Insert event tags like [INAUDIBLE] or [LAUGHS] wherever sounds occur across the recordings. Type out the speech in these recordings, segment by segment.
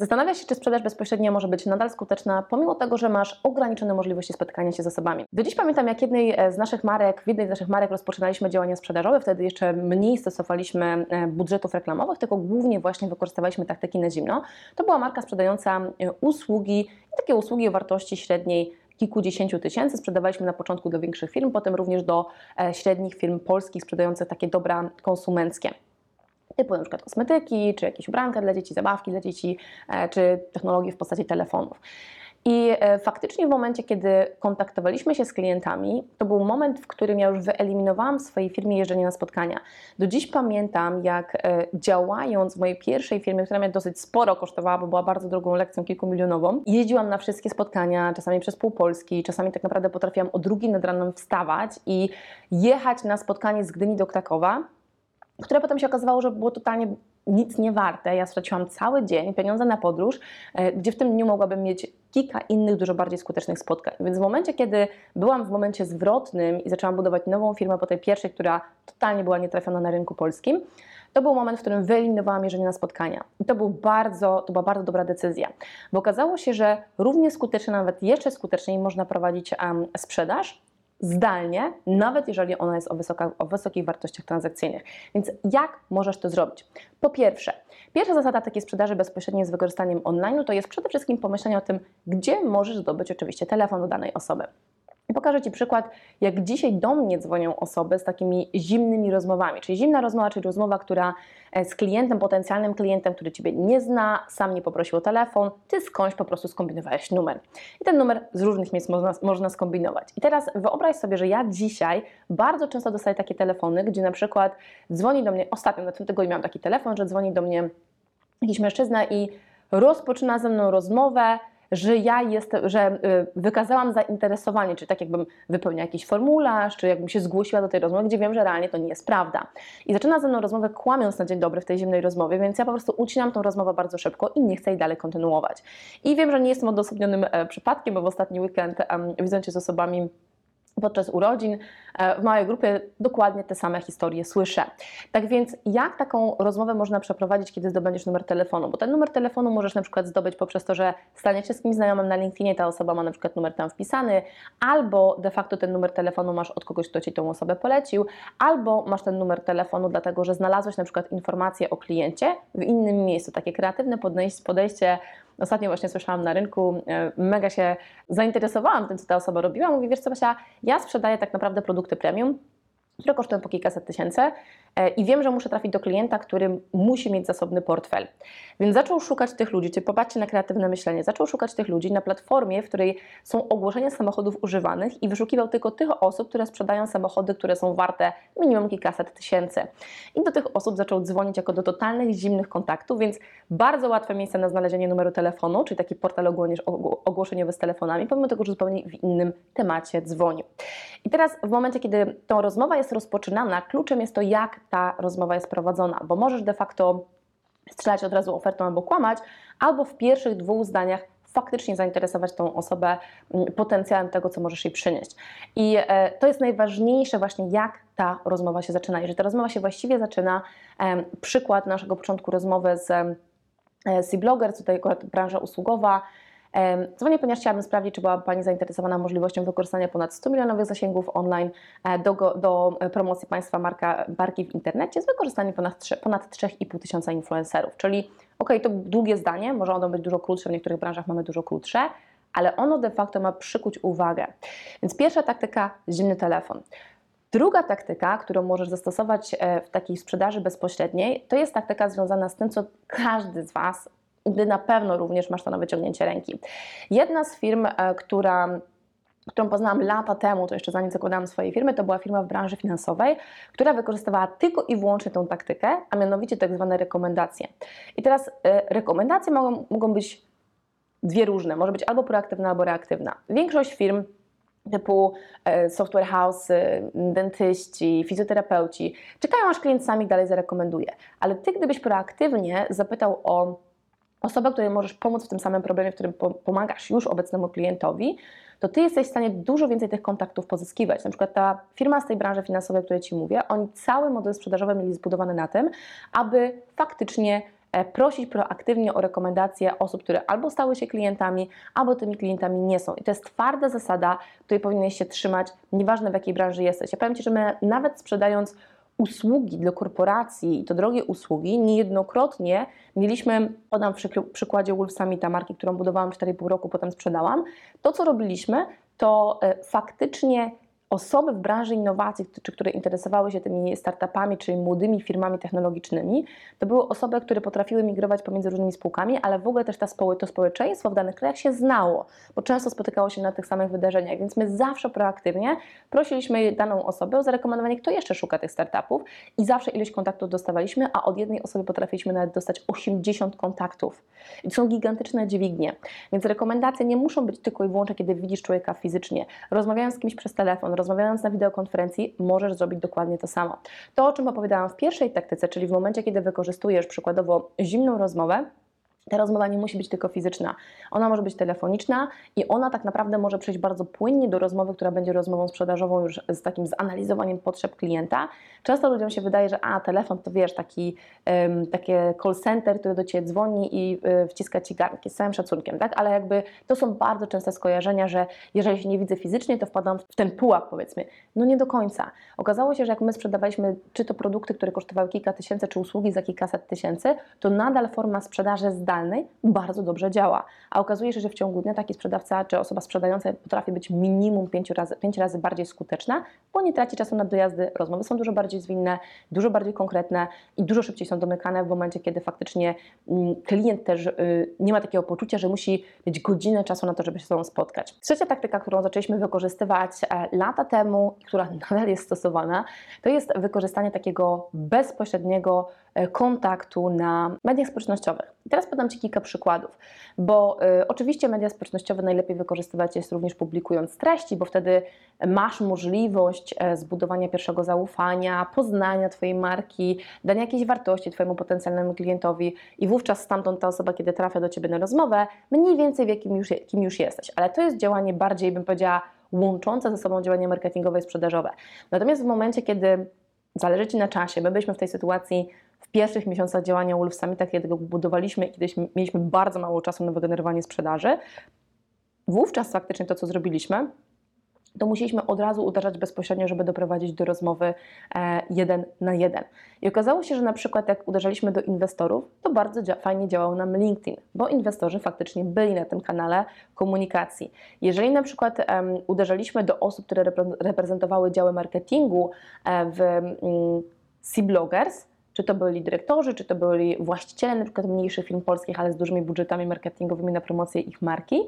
Zastanawiasz się, czy sprzedaż bezpośrednia może być nadal skuteczna, pomimo tego, że masz ograniczone możliwości spotkania się z osobami. Do dziś pamiętam, jak jednej e, z naszych marek, w jednej z naszych marek rozpoczynaliśmy działania sprzedażowe, wtedy jeszcze mniej stosowaliśmy e, budżetów reklamowych, tylko głównie właśnie wykorzystywaliśmy taktyki na zimno. To była marka sprzedająca e, usługi, takie usługi o wartości średniej kilkudziesięciu tysięcy. Sprzedawaliśmy na początku do większych firm, potem również do średnich firm polskich sprzedających takie dobra konsumenckie typu przykład kosmetyki, czy jakieś ubranka dla dzieci, zabawki dla dzieci, e, czy technologie w postaci telefonów. I e, faktycznie w momencie, kiedy kontaktowaliśmy się z klientami, to był moment, w którym ja już wyeliminowałam w swojej firmie jeżdżenie na spotkania. Do dziś pamiętam, jak e, działając w mojej pierwszej firmie, która mnie dosyć sporo kosztowała, bo była bardzo drogą lekcją kilkumilionową, jeździłam na wszystkie spotkania, czasami przez pół Polski, czasami tak naprawdę potrafiłam o drugiej nad ranem wstawać i jechać na spotkanie z Gdyni do Krakowa, które potem się okazywało, że było totalnie nic nie warte. Ja straciłam cały dzień, pieniądze na podróż, e, gdzie w tym dniu mogłabym mieć kilka innych, dużo bardziej skutecznych spotkań. Więc w momencie, kiedy byłam w momencie zwrotnym i zaczęłam budować nową firmę po tej pierwszej, która totalnie była nietrafiona na rynku polskim, to był moment, w którym wyeliminowałam jeżdżenie na spotkania. I to, był bardzo, to była bardzo dobra decyzja, bo okazało się, że równie skutecznie, nawet jeszcze skuteczniej można prowadzić um, sprzedaż, zdalnie, nawet jeżeli ona jest o, wysoka, o wysokich wartościach transakcyjnych. Więc jak możesz to zrobić? Po pierwsze, pierwsza zasada takiej sprzedaży bezpośredniej z wykorzystaniem online to jest przede wszystkim pomyślenie o tym, gdzie możesz zdobyć oczywiście telefon do danej osoby. I pokażę Ci przykład, jak dzisiaj do mnie dzwonią osoby z takimi zimnymi rozmowami. Czyli zimna rozmowa, czyli rozmowa, która e, z klientem, potencjalnym klientem, który Ciebie nie zna, sam nie poprosił o telefon, Ty skądś po prostu skombinowałeś numer. I ten numer z różnych miejsc można, można skombinować. I teraz wyobraź sobie, że ja dzisiaj bardzo często dostaję takie telefony, gdzie na przykład dzwoni do mnie, ostatnio na tym tygodniu miałam taki telefon, że dzwoni do mnie jakiś mężczyzna i rozpoczyna ze mną rozmowę, że ja jestem, że y, wykazałam zainteresowanie, czy tak jakbym wypełniała jakiś formularz, czy jakbym się zgłosiła do tej rozmowy, gdzie wiem, że realnie to nie jest prawda. I zaczyna ze mną rozmowę kłamiąc na dzień dobry w tej zimnej rozmowie, więc ja po prostu ucinam tą rozmowę bardzo szybko i nie chcę jej dalej kontynuować. I wiem, że nie jestem odosobnionym e, przypadkiem, bo w ostatni weekend um, widząc się z osobami podczas urodzin e, w małej grupie dokładnie te same historie słyszę. Tak więc jak taką rozmowę można przeprowadzić, kiedy zdobędziesz numer telefonu? Bo ten numer telefonu możesz na przykład zdobyć poprzez to, że staniesz się z kimś znajomym na LinkedInie, ta osoba ma na przykład numer tam wpisany, albo de facto ten numer telefonu masz od kogoś, kto Ci tą osobę polecił, albo masz ten numer telefonu dlatego, że znalazłeś na przykład informację o kliencie w innym miejscu. Takie kreatywne podejście Ostatnio właśnie słyszałam na rynku, e, mega się zainteresowałam tym, co ta osoba robiła. Mówi, wiesz co Basia, ja sprzedaję tak naprawdę produkty premium, które kosztują po kilkaset tysięcy e, i wiem, że muszę trafić do klienta, który musi mieć zasobny portfel. Więc zaczął szukać tych ludzi, czyli popatrzcie na kreatywne myślenie, zaczął szukać tych ludzi na platformie, w której są ogłoszenia samochodów używanych i wyszukiwał tylko tych osób, które sprzedają samochody, które są warte minimum kilkaset tysięcy. I do tych osób zaczął dzwonić jako do totalnych zimnych kontaktów, więc bardzo łatwe miejsce na znalezienie numeru telefonu, czyli taki portal ogłoszeniowy z telefonami, pomimo tego, że zupełnie w innym temacie dzwonił. I teraz w momencie, kiedy tą rozmowa jest rozpoczynana, kluczem jest to, jak ta rozmowa jest prowadzona, bo możesz de facto strzelać od razu ofertą albo kłamać, albo w pierwszych dwóch zdaniach faktycznie zainteresować tą osobę mm, potencjałem tego, co możesz jej przynieść. I e, to jest najważniejsze właśnie, jak ta rozmowa się zaczyna. Jeżeli ta rozmowa się właściwie zaczyna, przykład naszego początku rozmowy z e, C-Blogger, tutaj akurat branża usługowa, Dzwonię, ponieważ chciałabym sprawdzić, czy była Pani zainteresowana możliwością wykorzystania ponad 100 milionowych zasięgów online e, do, do promocji Państwa marka, marki w internecie z wykorzystaniem ponad, 3, ponad 3,5 tysiąca influencerów. Czyli, ok, to długie zdanie, może ono być dużo krótsze, w niektórych branżach mamy dużo krótsze, ale ono de facto ma przykuć uwagę. Więc pierwsza taktyka, zimny telefon. Druga taktyka, którą możesz zastosować e, w takiej sprzedaży bezpośredniej, to jest taktyka związana z tym, co każdy z Was gdy na pewno również masz to na wyciągnięcie ręki. Jedna z firm, e, która którą poznałam lata temu, to jeszcze zanim zakładałam swojej firmy, to była firma w branży finansowej, która wykorzystywała tylko i wyłącznie tą taktykę, a mianowicie tak zwane rekomendacje. I teraz y, rekomendacje mogą, mogą być dwie różne, może być albo proaktywna, albo reaktywna. Większość firm typu e, software house, dentyści, fizjoterapeuci, czekają aż klient sami dalej zarekomenduje. Ale Ty gdybyś proaktywnie zapytał o osobę, której możesz pomóc w tym samym problemie, w którym po- pomagasz już obecnemu klientowi, to Ty jesteś w stanie dużo więcej tych kontaktów pozyskiwać. Na przykład ta firma z tej branży finansowej, o której Ci mówię, oni cały model sprzedażowy mieli zbudowany na tym, aby faktycznie e, prosić proaktywnie o rekomendacje osób, które albo stały się klientami, albo tymi klientami nie są. I to jest twarda zasada, której powinieneś się trzymać, nieważne w jakiej branży jesteś. Ja powiem Ci, że my nawet sprzedając usługi dla korporacji i to drogie usługi, niejednokrotnie mieliśmy, podam w przykładzie Wolf Summita, marki, którą budowałam 4,5 roku, potem sprzedałam, to co robiliśmy, to e, faktycznie osoby w branży innowacji, czy które interesowały się tymi startupami, czyli młodymi firmami technologicznymi, to były osoby, które potrafiły migrować pomiędzy różnymi spółkami, ale w ogóle też ta społy, to społeczeństwo w danych krajach się znało, bo często spotykało się na tych samych wydarzeniach, więc my zawsze proaktywnie prosiliśmy daną osobę o zarekomendowanie, kto jeszcze szuka tych startupów i zawsze ilość kontaktów dostawaliśmy, a od jednej osoby potrafiliśmy nawet dostać 80 kontaktów. I to są gigantyczne dźwignie, więc rekomendacje nie muszą być tylko i wyłącznie, kiedy widzisz człowieka fizycznie. Rozmawiając z kimś przez telefon, rozmawiając na wideokonferencji, możesz zrobić dokładnie to samo. To, o czym opowiadałam w pierwszej taktyce, czyli w momencie, kiedy wykorzystujesz przykładowo zimną rozmowę, ta rozmowa nie musi być tylko fizyczna. Ona może być telefoniczna i ona tak naprawdę może przejść bardzo płynnie do rozmowy, która będzie rozmową sprzedażową już z takim zanalizowaniem potrzeb klienta. Często ludziom się wydaje, że a telefon to wiesz, taki um, takie call center, który do Ciebie dzwoni i y, wciska Ci garnki z całym szacunkiem, tak? Ale jakby to są bardzo częste skojarzenia, że jeżeli się nie widzę fizycznie, to wpadam w ten pułap powiedzmy. No nie do końca. Okazało się, że jak my sprzedawaliśmy czy to produkty, które kosztowały kilka tysięcy, czy usługi za kilkaset tysięcy, to nadal forma sprzedaży zdalnej bardzo dobrze działa. A okazuje się, że w ciągu dnia taki sprzedawca czy osoba sprzedająca potrafi być minimum pięć razy, pięć razy bardziej skuteczna, bo nie traci czasu na dojazdy, rozmowy są dużo bardziej zwinne, dużo bardziej konkretne i dużo szybciej są domykane w momencie, kiedy faktycznie mm, klient też y, nie ma takiego poczucia, że musi mieć godzinę czasu na to, żeby się z sobą spotkać. Trzecia taktyka, którą zaczęliśmy wykorzystywać e, lata temu, która [LAUGHS] nadal jest stosowana, to jest wykorzystanie takiego bezpośredniego kontaktu na mediach społecznościowych. Teraz podam Ci kilka przykładów, bo y, oczywiście media społecznościowe najlepiej wykorzystywać jest również publikując treści, bo wtedy masz możliwość e, zbudowania pierwszego zaufania, poznania Twojej marki, dania jakiejś wartości Twojemu potencjalnemu klientowi i wówczas stamtąd ta osoba, kiedy trafia do Ciebie na rozmowę, mniej więcej wie, kim już, kim już jesteś. Ale to jest działanie bardziej, bym powiedziała, łączące ze sobą działanie marketingowe i sprzedażowe. Natomiast w momencie, kiedy zależy Ci na czasie, my byliśmy w tej sytuacji pierwszych miesiącach działania Wolf Summita, kiedy go budowaliśmy i kiedyś mieliśmy bardzo mało czasu na wygenerowanie sprzedaży, wówczas faktycznie to, co zrobiliśmy, to musieliśmy od razu uderzać bezpośrednio, żeby doprowadzić do rozmowy e, jeden na jeden. I okazało się, że na przykład jak uderzaliśmy do inwestorów, to bardzo fajnie działał nam LinkedIn, bo inwestorzy faktycznie byli na tym kanale komunikacji. Jeżeli na przykład uderzaliśmy do osób, które repre- reprezentowały działy marketingu e, w mm, Sea Bloggers, czy to byli dyrektorzy, czy to byli właściciele przykład mniejszych firm polskich, ale z dużymi budżetami marketingowymi na promocję ich marki,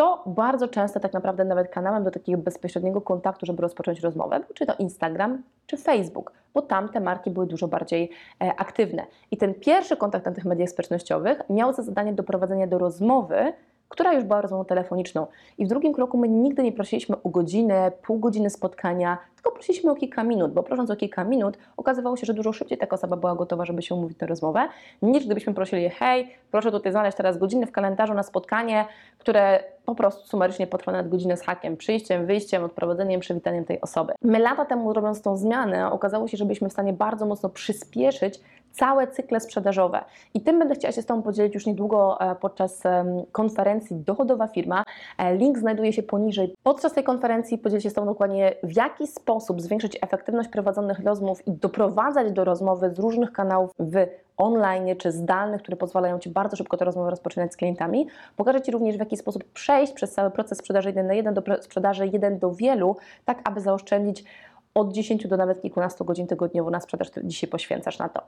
to bardzo często tak naprawdę nawet kanałem do takiego bezpośredniego kontaktu, żeby rozpocząć rozmowę, czy to Instagram, czy Facebook, bo tam te marki były dużo bardziej e, aktywne. I ten pierwszy kontakt na tych mediach społecznościowych miał za zadanie doprowadzenie do rozmowy, która już była rozmową telefoniczną. I w drugim kroku my nigdy nie prosiliśmy o godzinę, pół godziny spotkania, tylko prosiliśmy o kilka minut, bo prosząc o kilka minut okazywało się, że dużo szybciej taka osoba była gotowa, żeby się umówić na rozmowę, niż gdybyśmy prosili, hej, proszę tutaj znaleźć teraz godzinę w kalendarzu na spotkanie, które po prostu sumarycznie potrwa nawet godzinę z hakiem, przyjściem, wyjściem, odprowadzeniem, przywitaniem tej osoby. My lata temu robiąc tą zmianę, okazało się, że byliśmy w stanie bardzo mocno przyspieszyć całe cykle sprzedażowe. I tym będę chciała się z Tobą podzielić już niedługo e, podczas konferencji Dochodowa Firma. E, Link znajduje się poniżej. Podczas tej konferencji podzielę się z Tobą dokładnie, w jaki sposób zwiększyć efektywność prowadzonych rozmów i doprowadzać do rozmowy z różnych kanałów w online czy zdalnych, które pozwalają Ci bardzo szybko tę rozmowę rozpoczynać z klientami. Pokażę Ci również, w jaki sposób przejść przez cały proces sprzedaży jeden na jeden do pro- sprzedaży jeden do wielu, tak aby zaoszczędzić od 10 do nawet kilkunastu godzin tygodniowo na sprzedaż, dzisiaj poświęcasz na to.